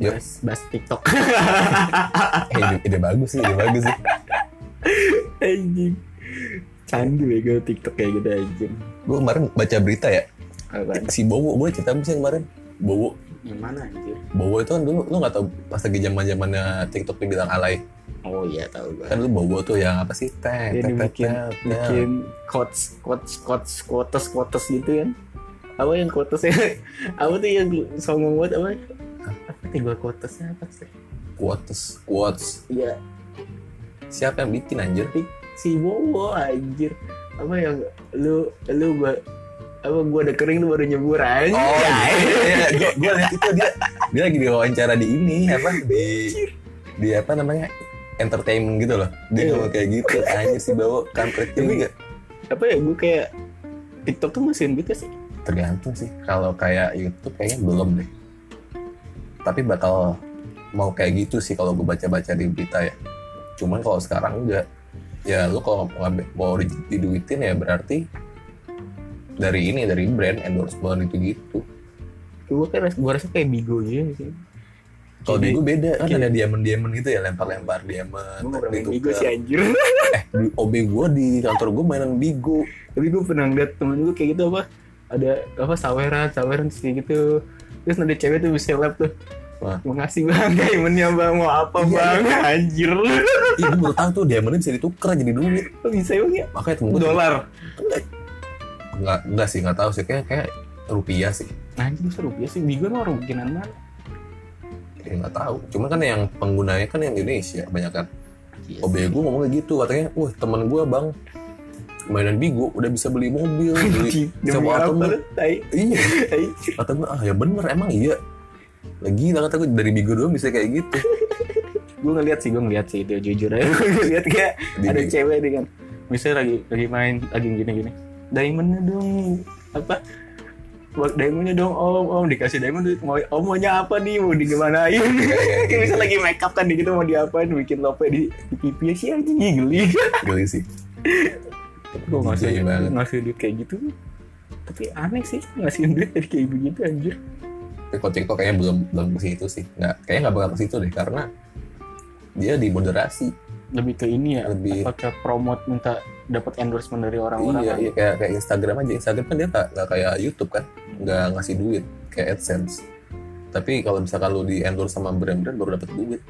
Bahas, bahas TikTok. Eh, ide, ide bagus sih, ide bagus sih. anjing. Canggih bego TikTok kayak gitu anjing. Gue kemarin baca berita ya, Apaan? si Bowo, gue cerita sih kemarin. Bowo, yang mana anjir? Bowo itu kan dulu, lu gak tau pas lagi zaman zamannya TikTok dibilang alay. oh iya tahu gue Kan dulu Bowo tuh yang apa sih? Tet, tet, bikin bikin quotes quotes quotes quotes quotes gitu kan. Apa yang quotesnya? Apa tuh yang songong buat apa apa tiga quotesnya apa sih Quotes, quotes. iya Siapa yang bikin anjir? si Bowo anjir apa yang lu lu gua apa gua ada kering lu baru nyebur aja Oh iya, gue gue lihat itu dia dia lagi diwawancara di ini apa di di apa namanya entertainment gitu loh. Dia Iya. ngomong kayak gitu aja sih bawa kampret juga. apa ya gua kayak TikTok tuh mesin gitu sih Tergantung sih. Kalau kayak YouTube kayaknya belum deh. Tapi bakal mau kayak gitu sih kalau gue baca-baca di berita ya. Cuman kalau sekarang enggak. Ya lu kalau mau di- diduitin ya berarti dari ini dari brand endorsement itu gitu. gua kan gua rasa kayak bigo gitu sih Kalau Bigo beda kan Kayak- ada diamond-diamond gitu ya lempar-lempar diamond. pernah main ditukar. bigo sih anjir Eh, di OB gue di kantor gue mainan Bigo. tapi gue pernah ngeliat temen gue kayak gitu apa ada apa saweran saweran kayak gitu terus ada cewek tuh bisa lab tuh Wah. makasih bang diamondnya bang mau apa Iya, bang anjir Ih, gue baru tahu tuh diamondnya bisa ditukar jadi duit. kok bisa emang ya Makanya temen gue dolar Enggak, enggak sih, enggak tahu sih. Kayak, kayak rupiah sih. anjir bisa rupiah sih bigo mah orang bikinan mana Ya, enggak tahu. Cuma kan yang penggunanya kan yang Indonesia banyak kan. Iya OB gue ngomong kayak gitu. Katanya, wah temen gue bang mainan Bigo udah bisa beli mobil, beli sewa? Tai, Iya, kata gue, ah ya bener emang iya. Lagi lah kata gue dari Bigo doang bisa kayak gitu. gue ngeliat sih gue ngeliat sih itu jujur aja. Gue ngeliat kayak Di ada Bigo. cewek kan misalnya lagi lagi main lagi gini gini diamondnya dong. Apa? Buat diamondnya dong om om. Dikasih diamond mau om maunya apa nih? Mau digimanain? Kayak- Kayak bisa lagi make up kan gitu mau diapain? Bikin lope di, di pipi sih anjing geli. Geli sih. Gue ngasih banget. ngasih duit kayak gitu tapi aneh sih ngasihin duit dari kayak begitu anjir Tapi kalau TikTok kayaknya belum belum ke situ sih. Nggak, kayaknya nggak bakal ke situ deh karena dia dimoderasi. lebih ke ini ya Lebih- apa ke promote minta dapat endorsement dari orang-orang iya, iya kayak kayak Instagram aja. Instagram kan dia nggak nggak kayak YouTube kan, nggak ngasih duit kayak AdSense. Tapi kalau misalkan lu di endorse sama brand-brand baru dapat duit.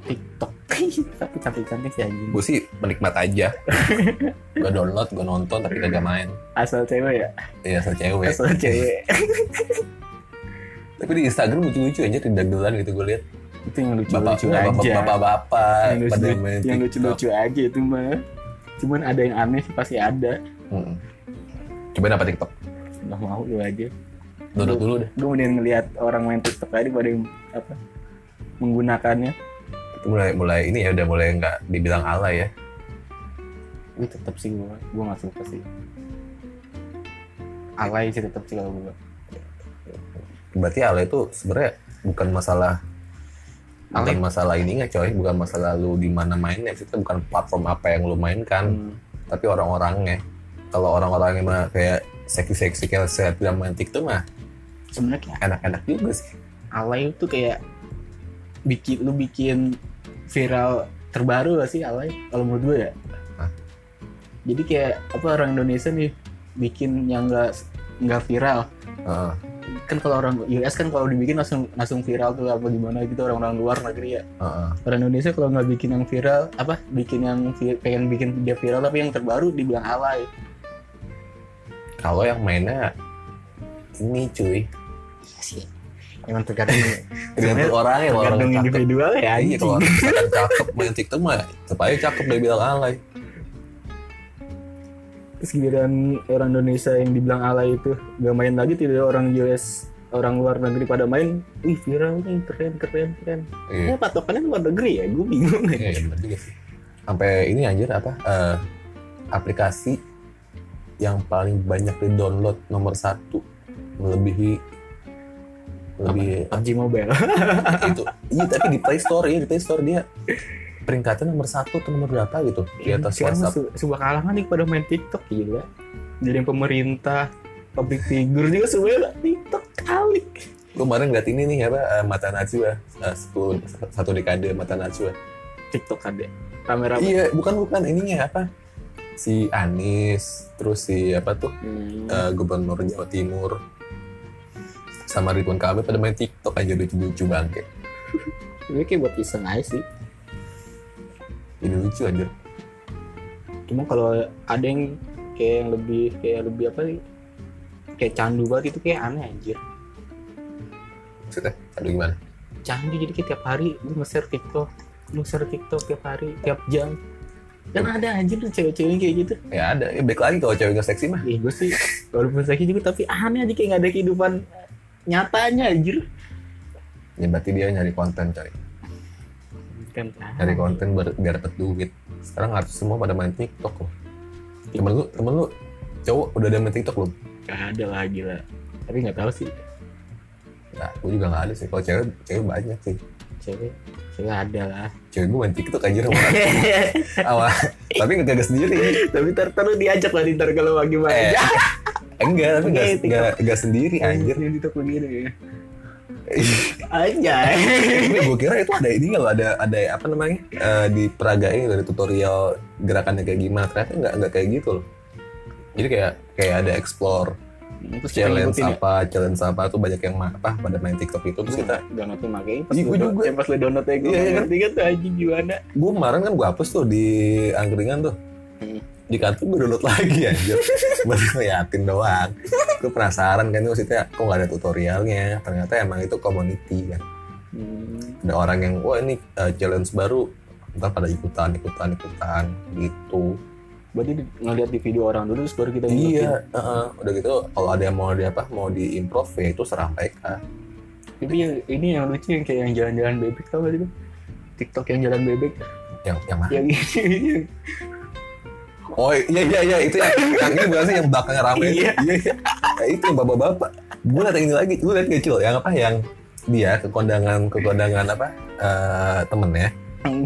TikTok tapi cantik-cantik sih anjing Gue sih menikmat aja. gue download, gue nonton tapi kagak main. asal cewek ya Iya, asal cewek. asal cewek Tapi di Instagram lucu-lucu aja di dagelan gitu gue lihat. itu yang Bapak, lucu-lucu bapak, aja bapak-bapak yang pada lucu, main yang lucu-lucu aja itu mah cuman ada yang aneh sih pasti ada Mm-mm. Cobain apa TikTok? nggak mau lu aja Download dulu deh. gue mending ngeliat orang main TikTok aja pada yang apa menggunakannya Itu mulai mulai ini ya udah mulai nggak dibilang alay ya. gue tetap sih gue gue nggak suka sih alay sih tetap sih kalau gue Berarti alay itu sebenarnya bukan masalah bukan Alay? masalah ininya coy, bukan masalah lu di mana mainnya, itu bukan platform apa yang lu mainkan, Hmm. tapi orang-orangnya. Kalau orang-orangnya mah kayak seksi-seksi kayak saya bilang main TikTok mah sebenarnya enak-enak juga sih. alay itu kayak bikin lu bikin viral terbaru gak sih alay kalau menurut gue ya. Hah? jadi kayak apa orang Indonesia nih bikin yang enggak nggak viral. Heeh. kan kalau orang US kan kalau dibikin langsung langsung viral tuh apa gimana gitu orang-orang luar negeri ya. Heeh. orang Indonesia kalau nggak bikin yang viral apa bikin yang pengen bikin dia viral tapi yang terbaru dibilang alay. Kalau yang mainnya ini cuy, iya sih emang tergantung tergantung orang tergantung cakep. individual ya Iya, kalau orang cakep main TikTok mah tetap aja cakep dia bilang alay. Terus giliran orang Indonesia yang dibilang alay itu gak main lagi tidak orang US orang luar negeri pada main wih viral nih keren keren keren Iya. ya patokannya luar negeri ya gue bingung Iya, iya bener juga sih. Sampai ini anjir apa? eh, aplikasi yang paling banyak di download nomor satu melebihi lebih PUBG Mobile itu. Iya tapi di Play Store ya di Play Store dia peringkatnya nomor satu atau nomor berapa gitu di atas Sekarang WhatsApp. se- sebuah kalangan nih pada main TikTok gila jadi yang pemerintah public figure juga semuanya TikTok kali Gue kemarin ngeliat ini nih apa eh, Mata Najwa eh, sepuluh satu dekade Mata Najwa. TikTok ada rame-rame Iya, bukan bukan ininya apa? Si Anies, terus si apa tuh Hmm. eh, Gubernur Jawa Timur sama Ridwan Kamil pada main TikTok aja lucu-lucu bangke. ini kayak buat iseng aja sih Ini lucu aja. cuma kalau ada yang kayak yang lebih kayak lebih apa sih kayak candu banget itu kayak aneh anjir Maksudnya, aduh gimana? candu jadi kayak tiap hari gue nge-share TikTok gue share TikTok tiap hari tiap jam dan ada anjir tuh cewek-cewek kayak gitu Ya ada, ya baik lagi kalau cewek nggak seksi mah. Ih, gue sih walaupun sakit juga tapi aneh aja kayak gak ada kehidupan nyatanya anjir Ya berarti dia nyari konten coy. kan Nyari konten biar, biar dapet duit. Sekarang artis semua pada main TikTok loh. Temen lu, temen lu cowok udah ada main TikTok belum? gak ada lagi lah tapi nggak tahu sih Ya, gue juga nggak ada sih. Kalau cewek, cewek banyak sih. cewek cewek ada lah Cewek gue main TikTok aja sama awal. Tapi nggak sendiri. tapi ntar ntar lu diajak lah ntar kalau lagi main Eh, enggak, tapi nggak Oke, TikTok. nggak nggak sendiri anjir. Yang TikTok begini ya aja Ini gue kira itu ada ini loh, ada ada apa namanya eh, di peragain dari tutorial gerakannya kayak gimana. Ternyata nggak nggak kayak gitu loh. Jadi kayak kayak ada explore terus kita challenge ya apa, challenge apa tuh banyak yang apa pada main TikTok itu terus kita download tuh makanya pas Iya, do- juga. yang pas lu download ya gue Iya, iya. ngerti kan tuh anjing gimana gue kemarin kan gue hapus tuh di angkringan tuh. Di kantor gue download lagi anjir. Baru ngeliatin doang. Gue penasaran kan maksudnya kok gak ada tutorialnya? Ternyata emang itu community kan. Hmm. ada orang yang wah ini uh, challenge baru. Ntar pada ikutan ikutan ikutan gitu. Berarti ngeliat di video orang dulu terus baru kita ngikutin. iya heeh. udah gitu kalau ada yang mau di apa mau di improve ya itu serah mereka. Tapi yang ini yang lucu yang kayak yang jalan-jalan bebek tau gak itu TikTok yang jalan bebek. Yang yang mana? Yang ini oh iya iya iya itu yang, yang ini bukan sih yang belakangnya rame? Itu. Iya. iya iya. Nah, itu yang bapak-bapak. Gue liat yang ini lagi gue liat kecil yang apa? Yang dia ke kondangan ke kondangan apa? Eh temennya.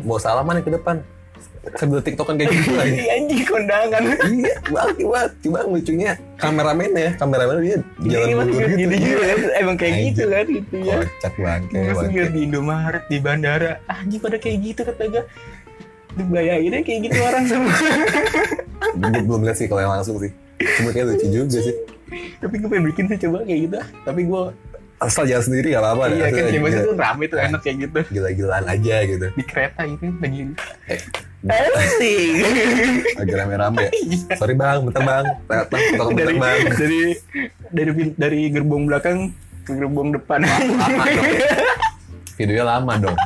Mau salaman nih ke depan. Sambil tiktokan kayak gitu lagi. Iya, anjing kondangan. Iya banget banget. Cuma lucunya kameramennya kameramen dia jalan Ini mundur masih gitu gini juga emang kayak Anjing. gitu kan gitu ya. Kocak bangke lihat di Indomaret di bandara. Anjing pada kayak gitu kata gue dibayanginnya kayak gitu orang semua gue belum lihat sih kalau yang langsung sih. Cuma kayak lucu juga sih. Tapi gue pengen bikin sih coba kayak gitu. Tapi gue asal jalan sendiri gak apa-apa iya kan Asal sih tuh rame tuh enak kayak gitu. Gila-gilaan aja gitu. Di kereta gitu lagi. Eh. asik lagi rame-rame. Sorry bang. Bentar bang. Bentar, bang. Dari bang. dari dari dari gerbong belakang ke gerbong depan. Videonya lama dong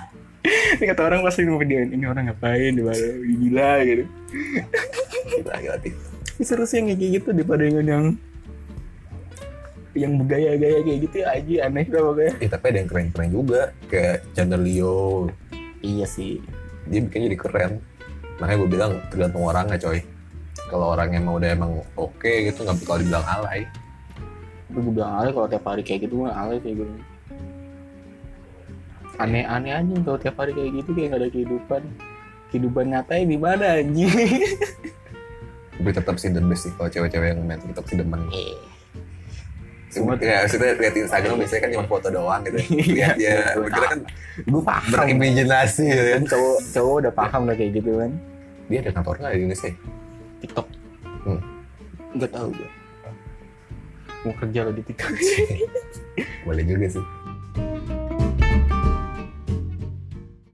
ini kata orang pasti mau videoin ini orang ngapain? Di gila gitu. Gila gila seru sih yang kayak gitu daripada yang yang yang bergaya-gaya kayak gitu ya aja aneh dah pokoknya. Eh, tapi ada yang keren-keren juga kayak channel Leo. Iya sih. Dia bikin jadi keren. Makanya gue bilang tergantung orangnya coy. Kalau orangnya mau udah emang oke gitu nggak bakal dibilang alay. Tapi gue bilang alay kalau tiap hari kayak gitu mah alay sih gue aneh-aneh aja kalau tiap hari kayak gitu kayak gak ada kehidupan. Kehidupan nyatanya di mana anjing? Tapi tetap sih the best sih kalau cewek-cewek yang main TikTok sih demen. Semua- ya maksudnya lihat Instagram biasanya kan cuma foto doang gitu lihat ya kan gue paham. berimajinasi gitu kan kan cowok cowok udah paham lah kayak gitu kan. Dia ada kantor nggak di Indonesia? TikTok. Hmm. nggak tahu gue mau kerja lo di TikTok. Boleh juga sih